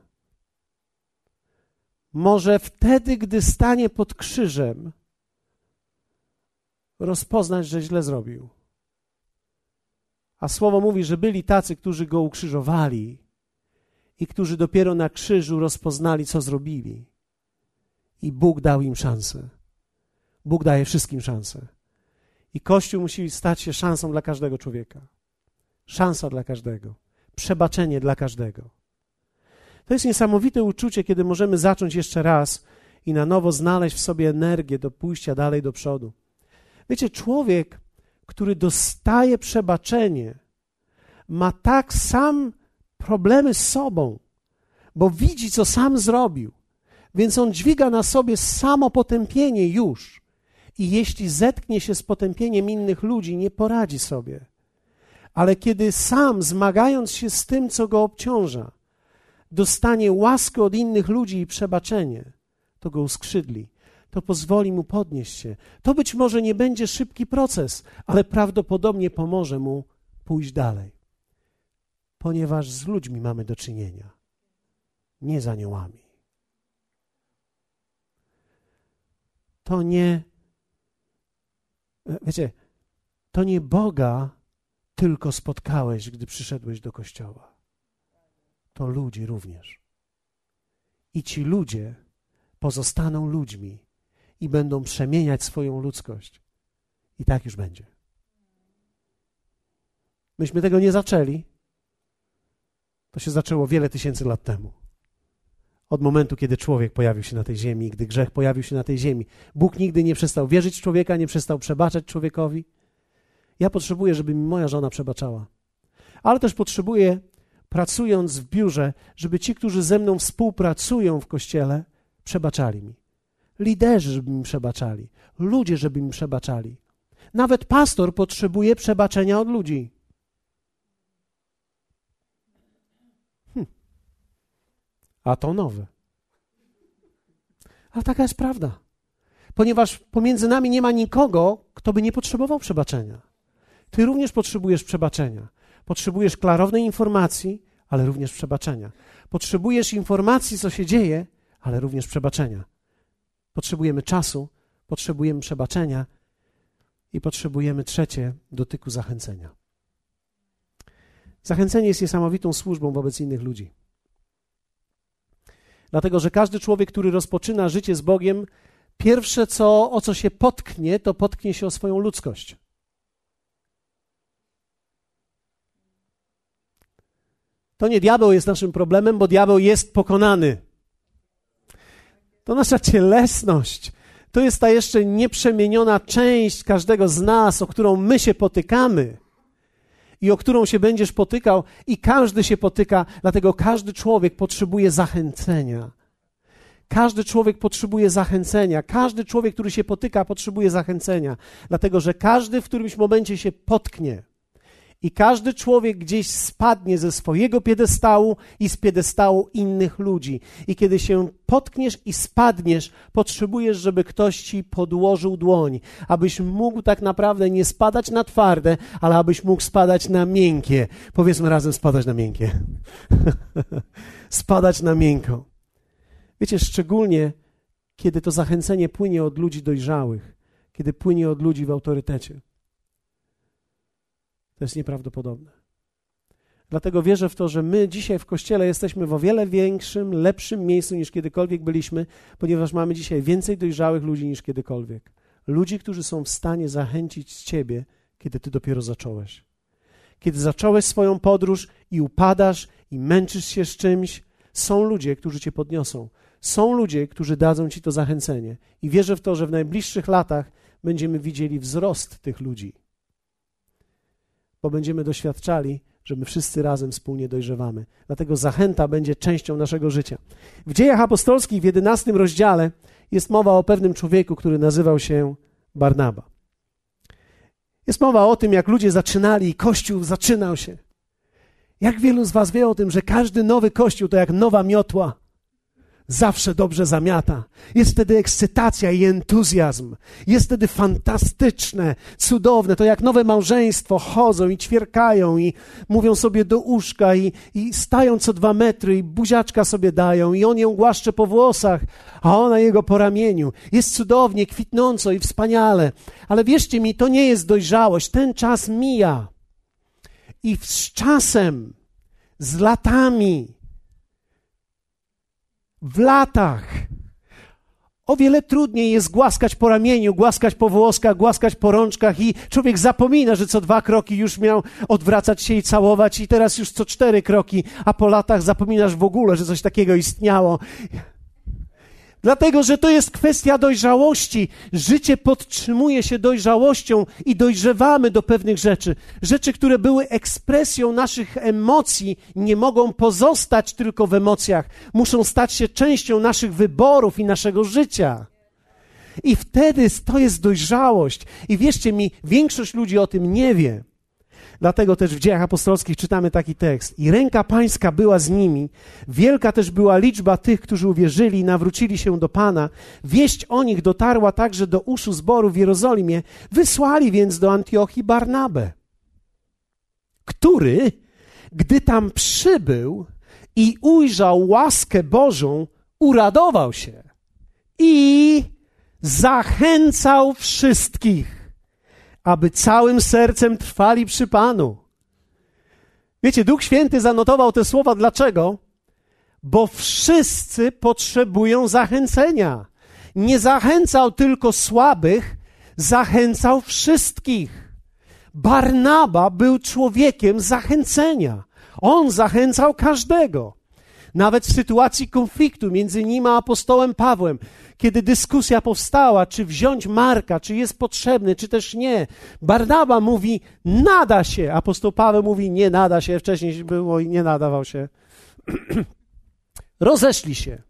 może wtedy, gdy stanie pod krzyżem, rozpoznać, że źle zrobił. A słowo mówi, że byli tacy, którzy go ukrzyżowali i którzy dopiero na krzyżu rozpoznali, co zrobili. I Bóg dał im szansę. Bóg daje wszystkim szansę. I Kościół musi stać się szansą dla każdego człowieka. Szansa dla każdego. Przebaczenie dla każdego. To jest niesamowite uczucie, kiedy możemy zacząć jeszcze raz i na nowo znaleźć w sobie energię do pójścia dalej do przodu. Wiecie, człowiek który dostaje przebaczenie, ma tak sam problemy z sobą, bo widzi, co sam zrobił. Więc on dźwiga na sobie samo potępienie już. I jeśli zetknie się z potępieniem innych ludzi, nie poradzi sobie. Ale kiedy sam, zmagając się z tym, co go obciąża, dostanie łaskę od innych ludzi i przebaczenie, to go uskrzydli. To pozwoli mu podnieść się. To być może nie będzie szybki proces, ale prawdopodobnie pomoże mu pójść dalej. Ponieważ z ludźmi mamy do czynienia, nie z aniołami. To nie, wiecie, to nie Boga tylko spotkałeś, gdy przyszedłeś do kościoła. To ludzi również. I ci ludzie pozostaną ludźmi i będą przemieniać swoją ludzkość. I tak już będzie. Myśmy tego nie zaczęli. To się zaczęło wiele tysięcy lat temu. Od momentu, kiedy człowiek pojawił się na tej ziemi, gdy grzech pojawił się na tej ziemi. Bóg nigdy nie przestał wierzyć w człowieka, nie przestał przebaczać człowiekowi. Ja potrzebuję, żeby mi moja żona przebaczała. Ale też potrzebuję, pracując w biurze, żeby ci, którzy ze mną współpracują w kościele, przebaczali mi. Liderzy, żeby mi przebaczali. Ludzie, żeby mi przebaczali. Nawet pastor potrzebuje przebaczenia od ludzi. A to nowe. Ale taka jest prawda. Ponieważ pomiędzy nami nie ma nikogo, kto by nie potrzebował przebaczenia. Ty również potrzebujesz przebaczenia. Potrzebujesz klarownej informacji, ale również przebaczenia. Potrzebujesz informacji, co się dzieje, ale również przebaczenia. Potrzebujemy czasu, potrzebujemy przebaczenia i potrzebujemy trzecie dotyku zachęcenia. Zachęcenie jest niesamowitą służbą wobec innych ludzi. Dlatego, że każdy człowiek, który rozpoczyna życie z Bogiem, pierwsze co, o co się potknie, to potknie się o swoją ludzkość. To nie diabeł jest naszym problemem, bo diabeł jest pokonany. To nasza cielesność. To jest ta jeszcze nieprzemieniona część każdego z nas, o którą my się potykamy i o którą się będziesz potykał, i każdy się potyka, dlatego każdy człowiek potrzebuje zachęcenia. Każdy człowiek potrzebuje zachęcenia. Każdy człowiek, który się potyka, potrzebuje zachęcenia, dlatego że każdy w którymś momencie się potknie. I każdy człowiek gdzieś spadnie ze swojego piedestału i z piedestału innych ludzi. I kiedy się potkniesz i spadniesz, potrzebujesz, żeby ktoś ci podłożył dłoń, abyś mógł tak naprawdę nie spadać na twarde, ale abyś mógł spadać na miękkie. Powiedzmy razem spadać na miękkie. spadać na miękko. Wiecie, szczególnie kiedy to zachęcenie płynie od ludzi dojrzałych, kiedy płynie od ludzi w autorytecie. To jest nieprawdopodobne. Dlatego wierzę w to, że my dzisiaj w Kościele jesteśmy w o wiele większym, lepszym miejscu niż kiedykolwiek byliśmy, ponieważ mamy dzisiaj więcej dojrzałych ludzi niż kiedykolwiek. Ludzi, którzy są w stanie zachęcić Ciebie, kiedy Ty dopiero zacząłeś. Kiedy zacząłeś swoją podróż i upadasz i męczysz się z czymś, są ludzie, którzy Cię podniosą. Są ludzie, którzy dadzą Ci to zachęcenie. I wierzę w to, że w najbliższych latach będziemy widzieli wzrost tych ludzi bo będziemy doświadczali, że my wszyscy razem wspólnie dojrzewamy. Dlatego zachęta będzie częścią naszego życia. W dziejach apostolskich w jedenastym rozdziale jest mowa o pewnym człowieku, który nazywał się Barnaba. Jest mowa o tym, jak ludzie zaczynali i Kościół zaczynał się. Jak wielu z Was wie o tym, że każdy nowy Kościół to jak nowa miotła zawsze dobrze zamiata. Jest wtedy ekscytacja i entuzjazm. Jest wtedy fantastyczne, cudowne. To jak nowe małżeństwo chodzą i ćwierkają i mówią sobie do uszka i, i stają co dwa metry i buziaczka sobie dają i on ją głaszcze po włosach, a ona jego po ramieniu. Jest cudownie, kwitnąco i wspaniale. Ale wierzcie mi, to nie jest dojrzałość. Ten czas mija. I z czasem, z latami, latach. O wiele trudniej jest głaskać po ramieniu, głaskać po włoskach, głaskać po rączkach i człowiek zapomina, że co dwa kroki już miał odwracać się i całować i teraz już co cztery kroki, a po latach zapominasz w ogóle, że coś takiego istniało. Dlatego, że to jest kwestia dojrzałości. Życie podtrzymuje się dojrzałością i dojrzewamy do pewnych rzeczy. Rzeczy, które były ekspresją naszych emocji, nie mogą pozostać tylko w emocjach. Muszą stać się częścią naszych wyborów i naszego życia. I wtedy to jest dojrzałość. I wierzcie mi, większość ludzi o tym nie wie. Dlatego też w dziejach apostolskich czytamy taki tekst. I ręka pańska była z nimi. Wielka też była liczba tych, którzy uwierzyli i nawrócili się do Pana. Wieść o nich dotarła także do uszu zboru w Jerozolimie. Wysłali więc do Antiochii Barnabę, który, gdy tam przybył i ujrzał łaskę Bożą, uradował się i zachęcał wszystkich aby całym sercem trwali przy Panu. Wiecie, Duch Święty zanotował te słowa dlaczego? Bo wszyscy potrzebują zachęcenia. Nie zachęcał tylko słabych, zachęcał wszystkich. Barnaba był człowiekiem zachęcenia. On zachęcał każdego. Nawet w sytuacji konfliktu między nim a apostołem Pawłem, kiedy dyskusja powstała, czy wziąć Marka, czy jest potrzebny, czy też nie, Barnaba mówi, nada się. Apostoł Paweł mówi, nie nada się. Wcześniej było i nie nadawał się. Rozeszli się.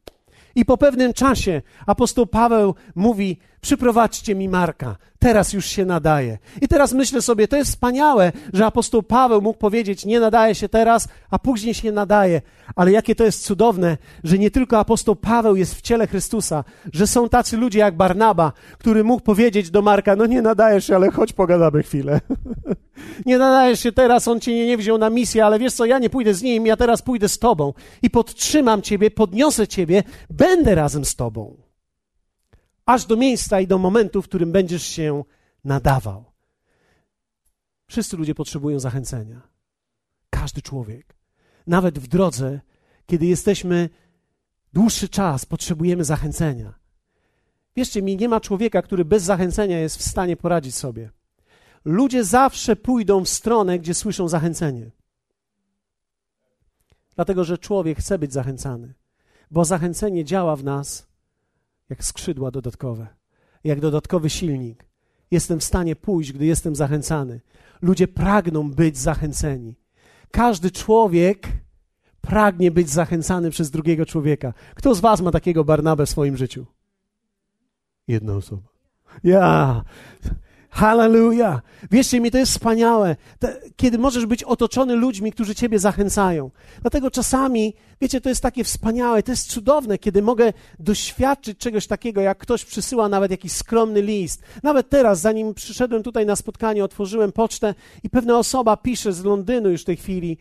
I po pewnym czasie apostoł Paweł mówi: Przyprowadźcie mi Marka, teraz już się nadaje. I teraz myślę sobie, to jest wspaniałe, że apostoł Paweł mógł powiedzieć: Nie nadaje się teraz, a później się nadaje. Ale jakie to jest cudowne, że nie tylko apostoł Paweł jest w ciele Chrystusa, że są tacy ludzie jak Barnaba, który mógł powiedzieć do Marka: No nie nadajesz się, ale chodź pogadamy chwilę. nie nadajesz się teraz, on cię nie wziął na misję, ale wiesz co, ja nie pójdę z nim, ja teraz pójdę z tobą i podtrzymam ciebie, podniosę ciebie, będę razem z tobą aż do miejsca i do momentu, w którym będziesz się nadawał. Wszyscy ludzie potrzebują zachęcenia. Każdy człowiek. Nawet w drodze, kiedy jesteśmy dłuższy czas, potrzebujemy zachęcenia. Wierzcie mi, nie ma człowieka, który bez zachęcenia jest w stanie poradzić sobie. Ludzie zawsze pójdą w stronę, gdzie słyszą zachęcenie. Dlatego, że człowiek chce być zachęcany, bo zachęcenie działa w nas jak skrzydła dodatkowe, jak dodatkowy silnik. Jestem w stanie pójść, gdy jestem zachęcany. Ludzie pragną być zachęceni. Każdy człowiek pragnie być zachęcany przez drugiego człowieka. Kto z Was ma takiego Barnabę w swoim życiu? Jedna osoba. Ja. Hallelujah. Wierzcie mi, to jest wspaniałe, kiedy możesz być otoczony ludźmi, którzy ciebie zachęcają. Dlatego czasami, wiecie, to jest takie wspaniałe, to jest cudowne, kiedy mogę doświadczyć czegoś takiego, jak ktoś przysyła nawet jakiś skromny list. Nawet teraz, zanim przyszedłem tutaj na spotkanie, otworzyłem pocztę i pewna osoba pisze z Londynu już w tej chwili,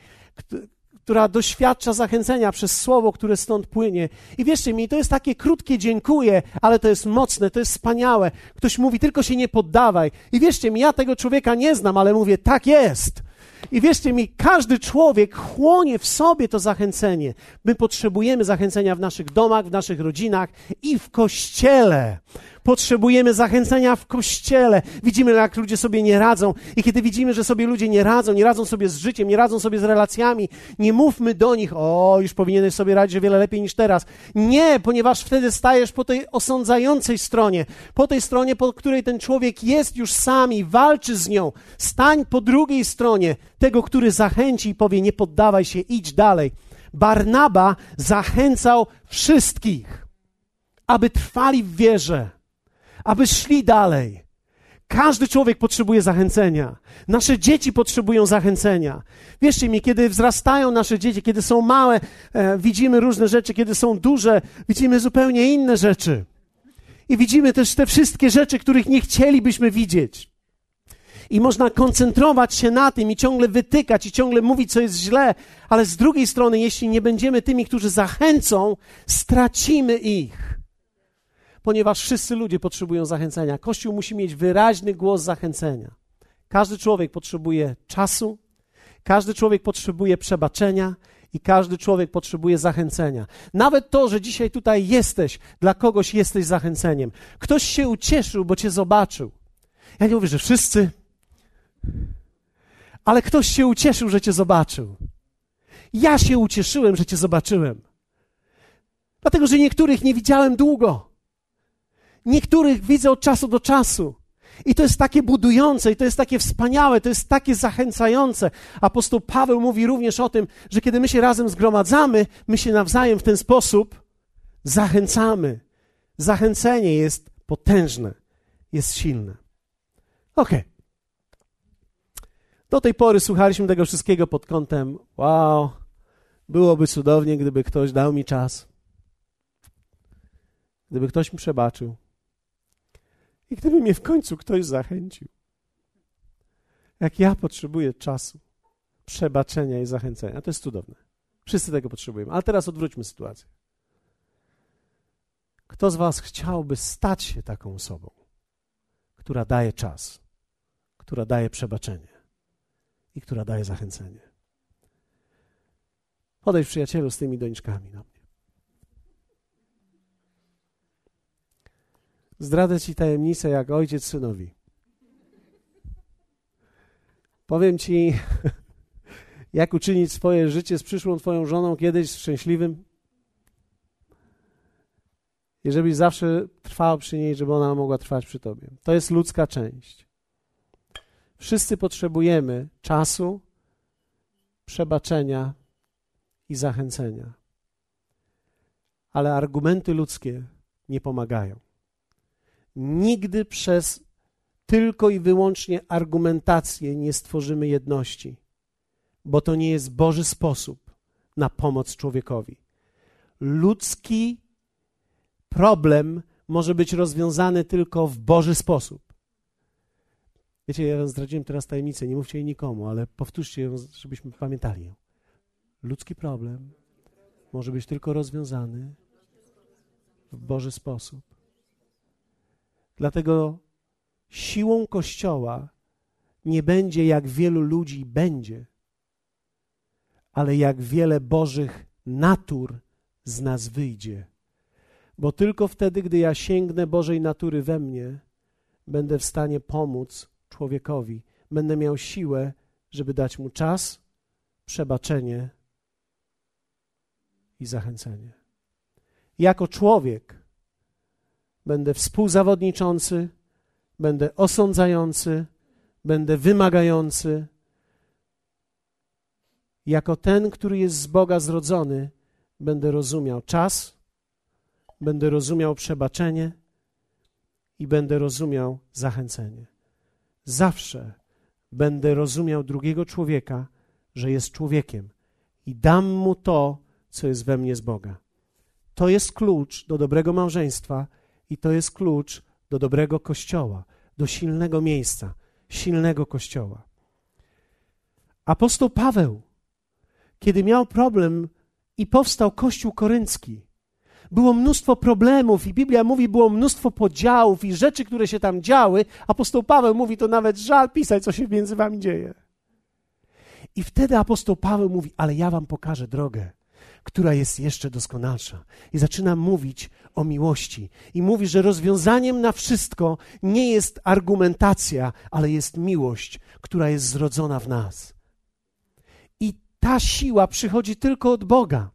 która doświadcza zachęcenia przez słowo, które stąd płynie. I wierzcie mi, to jest takie krótkie dziękuję, ale to jest mocne, to jest wspaniałe. Ktoś mówi, tylko się nie poddawaj. I wierzcie mi, ja tego człowieka nie znam, ale mówię, tak jest. I wierzcie mi, każdy człowiek chłonie w sobie to zachęcenie. My potrzebujemy zachęcenia w naszych domach, w naszych rodzinach i w kościele. Potrzebujemy zachęcenia w kościele. Widzimy, jak ludzie sobie nie radzą. I kiedy widzimy, że sobie ludzie nie radzą, nie radzą sobie z życiem, nie radzą sobie z relacjami, nie mówmy do nich, o, już powinieneś sobie radzić o wiele lepiej niż teraz. Nie, ponieważ wtedy stajesz po tej osądzającej stronie, po tej stronie, po której ten człowiek jest już sami, walczy z nią. Stań po drugiej stronie tego, który zachęci i powie: Nie poddawaj się, idź dalej. Barnaba zachęcał wszystkich, aby trwali w wierze aby szli dalej. Każdy człowiek potrzebuje zachęcenia. Nasze dzieci potrzebują zachęcenia. Wierzcie mi, kiedy wzrastają nasze dzieci, kiedy są małe, e, widzimy różne rzeczy, kiedy są duże, widzimy zupełnie inne rzeczy. I widzimy też te wszystkie rzeczy, których nie chcielibyśmy widzieć. I można koncentrować się na tym i ciągle wytykać i ciągle mówić, co jest źle, ale z drugiej strony, jeśli nie będziemy tymi, którzy zachęcą, stracimy ich ponieważ wszyscy ludzie potrzebują zachęcenia. Kościół musi mieć wyraźny głos zachęcenia. Każdy człowiek potrzebuje czasu, każdy człowiek potrzebuje przebaczenia i każdy człowiek potrzebuje zachęcenia. Nawet to, że dzisiaj tutaj jesteś, dla kogoś jesteś zachęceniem. Ktoś się ucieszył, bo cię zobaczył. Ja nie mówię, że wszyscy, ale ktoś się ucieszył, że cię zobaczył. Ja się ucieszyłem, że cię zobaczyłem. Dlatego, że niektórych nie widziałem długo. Niektórych widzę od czasu do czasu. I to jest takie budujące, i to jest takie wspaniałe, to jest takie zachęcające. Apostoł Paweł mówi również o tym, że kiedy my się razem zgromadzamy, my się nawzajem w ten sposób zachęcamy. Zachęcenie jest potężne, jest silne. Okay. Do tej pory słuchaliśmy tego wszystkiego pod kątem: wow, byłoby cudownie, gdyby ktoś dał mi czas, gdyby ktoś mi przebaczył i gdyby mnie w końcu ktoś zachęcił. Jak ja potrzebuję czasu, przebaczenia i zachęcenia, to jest cudowne. Wszyscy tego potrzebujemy. Ale teraz odwróćmy sytuację. Kto z Was chciałby stać się taką osobą, która daje czas, która daje przebaczenie i która daje zachęcenie? Podejdź przyjacielu z tymi doniczkami do Zdradzę Ci tajemnicę jak ojciec synowi. Powiem Ci, jak uczynić swoje życie z przyszłą Twoją żoną kiedyś szczęśliwym i żebyś zawsze trwał przy niej, żeby ona mogła trwać przy Tobie. To jest ludzka część. Wszyscy potrzebujemy czasu, przebaczenia i zachęcenia. Ale argumenty ludzkie nie pomagają. Nigdy przez tylko i wyłącznie argumentację nie stworzymy jedności, bo to nie jest Boży sposób na pomoc człowiekowi. Ludzki problem może być rozwiązany tylko w Boży sposób. Wiecie, ja zdradziłem teraz tajemnicę, nie mówcie jej nikomu, ale powtórzcie ją, żebyśmy pamiętali ją. Ludzki problem może być tylko rozwiązany w Boży sposób. Dlatego siłą Kościoła nie będzie jak wielu ludzi będzie, ale jak wiele Bożych natur z nas wyjdzie. Bo tylko wtedy, gdy ja sięgnę Bożej natury we mnie, będę w stanie pomóc człowiekowi. Będę miał siłę, żeby dać mu czas, przebaczenie i zachęcenie. Jako człowiek będę współzawodniczący, będę osądzający, będę wymagający. Jako ten, który jest z Boga zrodzony, będę rozumiał czas, będę rozumiał przebaczenie i będę rozumiał zachęcenie. Zawsze będę rozumiał drugiego człowieka, że jest człowiekiem i dam mu to, co jest we mnie z Boga. To jest klucz do dobrego małżeństwa i to jest klucz do dobrego kościoła, do silnego miejsca, silnego kościoła. Apostoł Paweł, kiedy miał problem i powstał Kościół Koryncki, było mnóstwo problemów i Biblia mówi, było mnóstwo podziałów i rzeczy, które się tam działy. Apostoł Paweł mówi, to nawet żal pisać, co się między wami dzieje. I wtedy apostoł Paweł mówi, ale ja wam pokażę drogę, która jest jeszcze doskonalsza. I zaczyna mówić o miłości. I mówi, że rozwiązaniem na wszystko nie jest argumentacja, ale jest miłość, która jest zrodzona w nas. I ta siła przychodzi tylko od Boga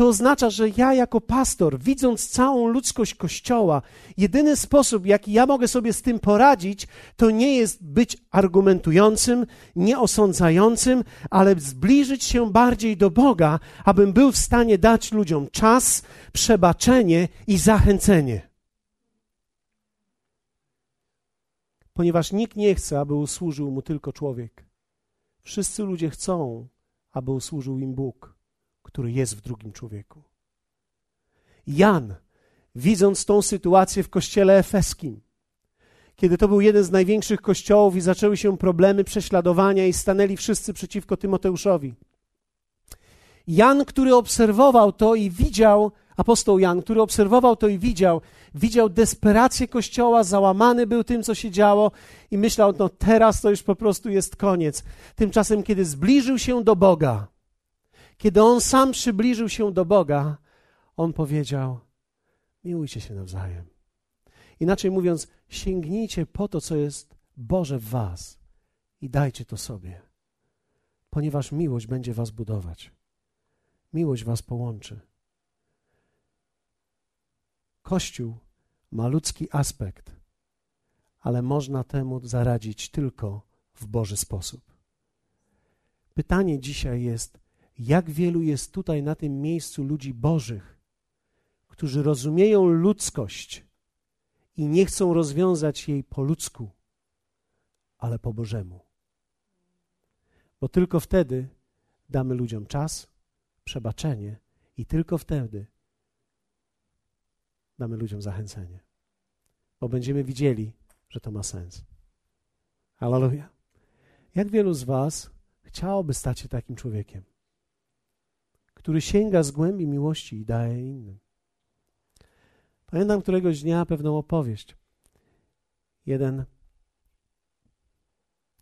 to oznacza, że ja jako pastor, widząc całą ludzkość Kościoła, jedyny sposób, jaki ja mogę sobie z tym poradzić, to nie jest być argumentującym, nie osądzającym, ale zbliżyć się bardziej do Boga, abym był w stanie dać ludziom czas, przebaczenie i zachęcenie. Ponieważ nikt nie chce, aby usłużył mu tylko człowiek. Wszyscy ludzie chcą, aby usłużył im Bóg który jest w drugim człowieku. Jan, widząc tą sytuację w kościele efeskim, kiedy to był jeden z największych kościołów i zaczęły się problemy prześladowania i stanęli wszyscy przeciwko Tymoteuszowi. Jan, który obserwował to i widział, apostoł Jan, który obserwował to i widział, widział desperację kościoła, załamany był tym, co się działo i myślał, no teraz to już po prostu jest koniec. Tymczasem, kiedy zbliżył się do Boga, kiedy on sam przybliżył się do Boga, on powiedział: Miłujcie się nawzajem. Inaczej mówiąc, sięgnijcie po to, co jest Boże w Was i dajcie to sobie, ponieważ miłość będzie Was budować. Miłość Was połączy. Kościół ma ludzki aspekt, ale można temu zaradzić tylko w Boży sposób. Pytanie dzisiaj jest, jak wielu jest tutaj na tym miejscu ludzi Bożych, którzy rozumieją ludzkość i nie chcą rozwiązać jej po ludzku, ale po Bożemu. Bo tylko wtedy damy ludziom czas, przebaczenie i tylko wtedy damy ludziom zachęcenie. Bo będziemy widzieli, że to ma sens. Hallelujah. Jak wielu z Was chciałoby stać się takim człowiekiem, który sięga z głębi miłości i daje innym? Pamiętam któregoś dnia pewną opowieść. Jeden,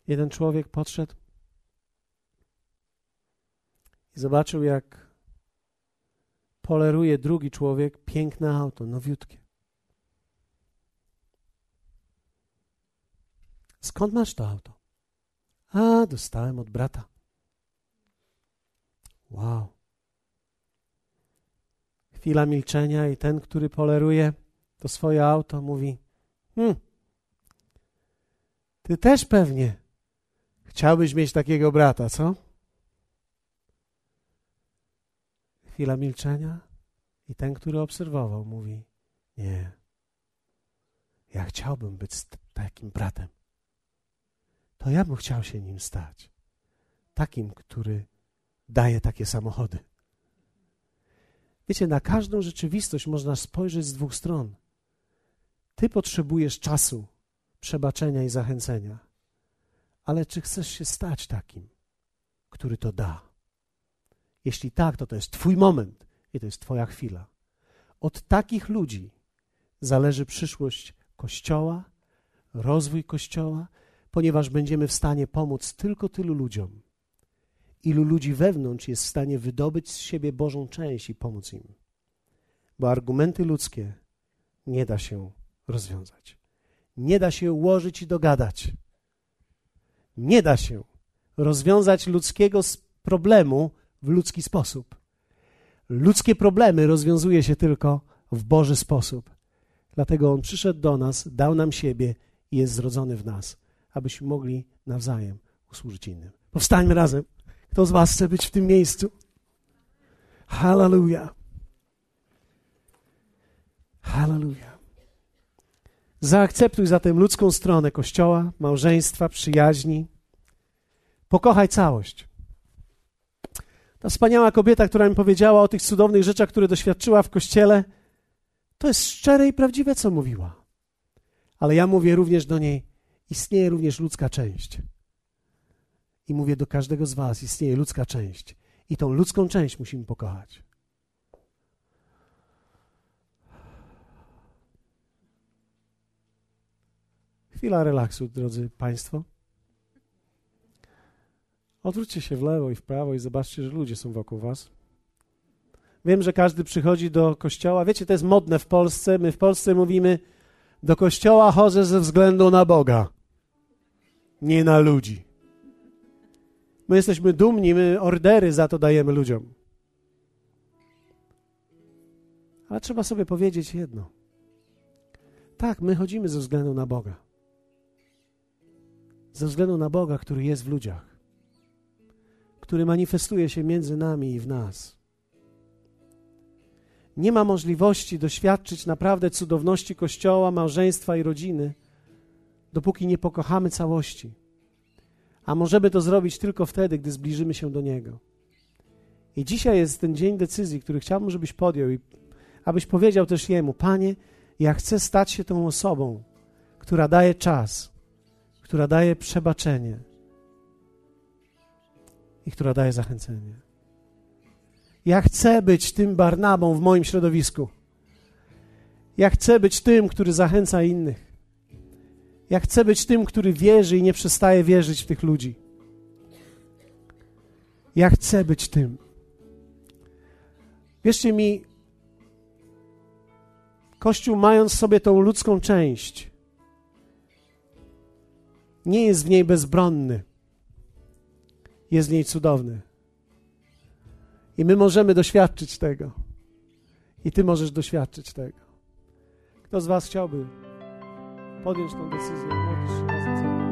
jeden człowiek podszedł i zobaczył, jak poleruje drugi człowiek piękne auto, nowiutkie. Skąd masz to auto? A, dostałem od brata. Wow. Chwila milczenia i ten, który poleruje to swoje auto, mówi: Hmm, ty też pewnie chciałbyś mieć takiego brata, co? Chwila milczenia i ten, który obserwował, mówi: Nie, ja chciałbym być takim bratem. To ja bym chciał się nim stać. Takim, który daje takie samochody. Wiecie, na każdą rzeczywistość można spojrzeć z dwóch stron. Ty potrzebujesz czasu, przebaczenia i zachęcenia. Ale czy chcesz się stać takim, który to da? Jeśli tak, to to jest Twój moment i to jest Twoja chwila. Od takich ludzi zależy przyszłość Kościoła, rozwój Kościoła, ponieważ będziemy w stanie pomóc tylko tylu ludziom, ilu ludzi wewnątrz jest w stanie wydobyć z siebie Bożą część i pomóc im. Bo argumenty ludzkie nie da się rozwiązać. Nie da się ułożyć i dogadać. Nie da się rozwiązać ludzkiego problemu w ludzki sposób. Ludzkie problemy rozwiązuje się tylko w Boży sposób. Dlatego On przyszedł do nas, dał nam siebie i jest zrodzony w nas, abyśmy mogli nawzajem usłużyć innym. Powstańmy razem. Kto z Was chce być w tym miejscu? Hallelujah. Hallelujah. Zaakceptuj zatem ludzką stronę Kościoła, małżeństwa, przyjaźni. Pokochaj całość. Ta wspaniała kobieta, która mi powiedziała o tych cudownych rzeczach, które doświadczyła w Kościele, to jest szczere i prawdziwe, co mówiła. Ale ja mówię również do niej, istnieje również ludzka część. I mówię do każdego z Was: istnieje ludzka część. I tą ludzką część musimy pokochać. Chwila relaksu, drodzy Państwo. Odwróćcie się w lewo i w prawo i zobaczcie, że ludzie są wokół Was. Wiem, że każdy przychodzi do kościoła. Wiecie, to jest modne w Polsce. My w Polsce mówimy: Do kościoła chodzę ze względu na Boga, nie na ludzi. My jesteśmy dumni, my ordery za to dajemy ludziom. Ale trzeba sobie powiedzieć jedno. Tak, my chodzimy ze względu na Boga. Ze względu na Boga, który jest w ludziach, który manifestuje się między nami i w nas. Nie ma możliwości doświadczyć naprawdę cudowności Kościoła, małżeństwa i rodziny, dopóki nie pokochamy całości a możemy to zrobić tylko wtedy, gdy zbliżymy się do Niego. I dzisiaj jest ten dzień decyzji, który chciałbym, żebyś podjął i abyś powiedział też Jemu, Panie, ja chcę stać się tą osobą, która daje czas, która daje przebaczenie i która daje zachęcenie. Ja chcę być tym Barnabą w moim środowisku. Ja chcę być tym, który zachęca innych. Ja chcę być tym, który wierzy i nie przestaje wierzyć w tych ludzi. Ja chcę być tym. Wierzcie mi, Kościół, mając sobie tą ludzką część, nie jest w niej bezbronny, jest w niej cudowny. I my możemy doświadczyć tego. I Ty możesz doświadczyć tego. Kto z Was chciałby podem estar decisão, modos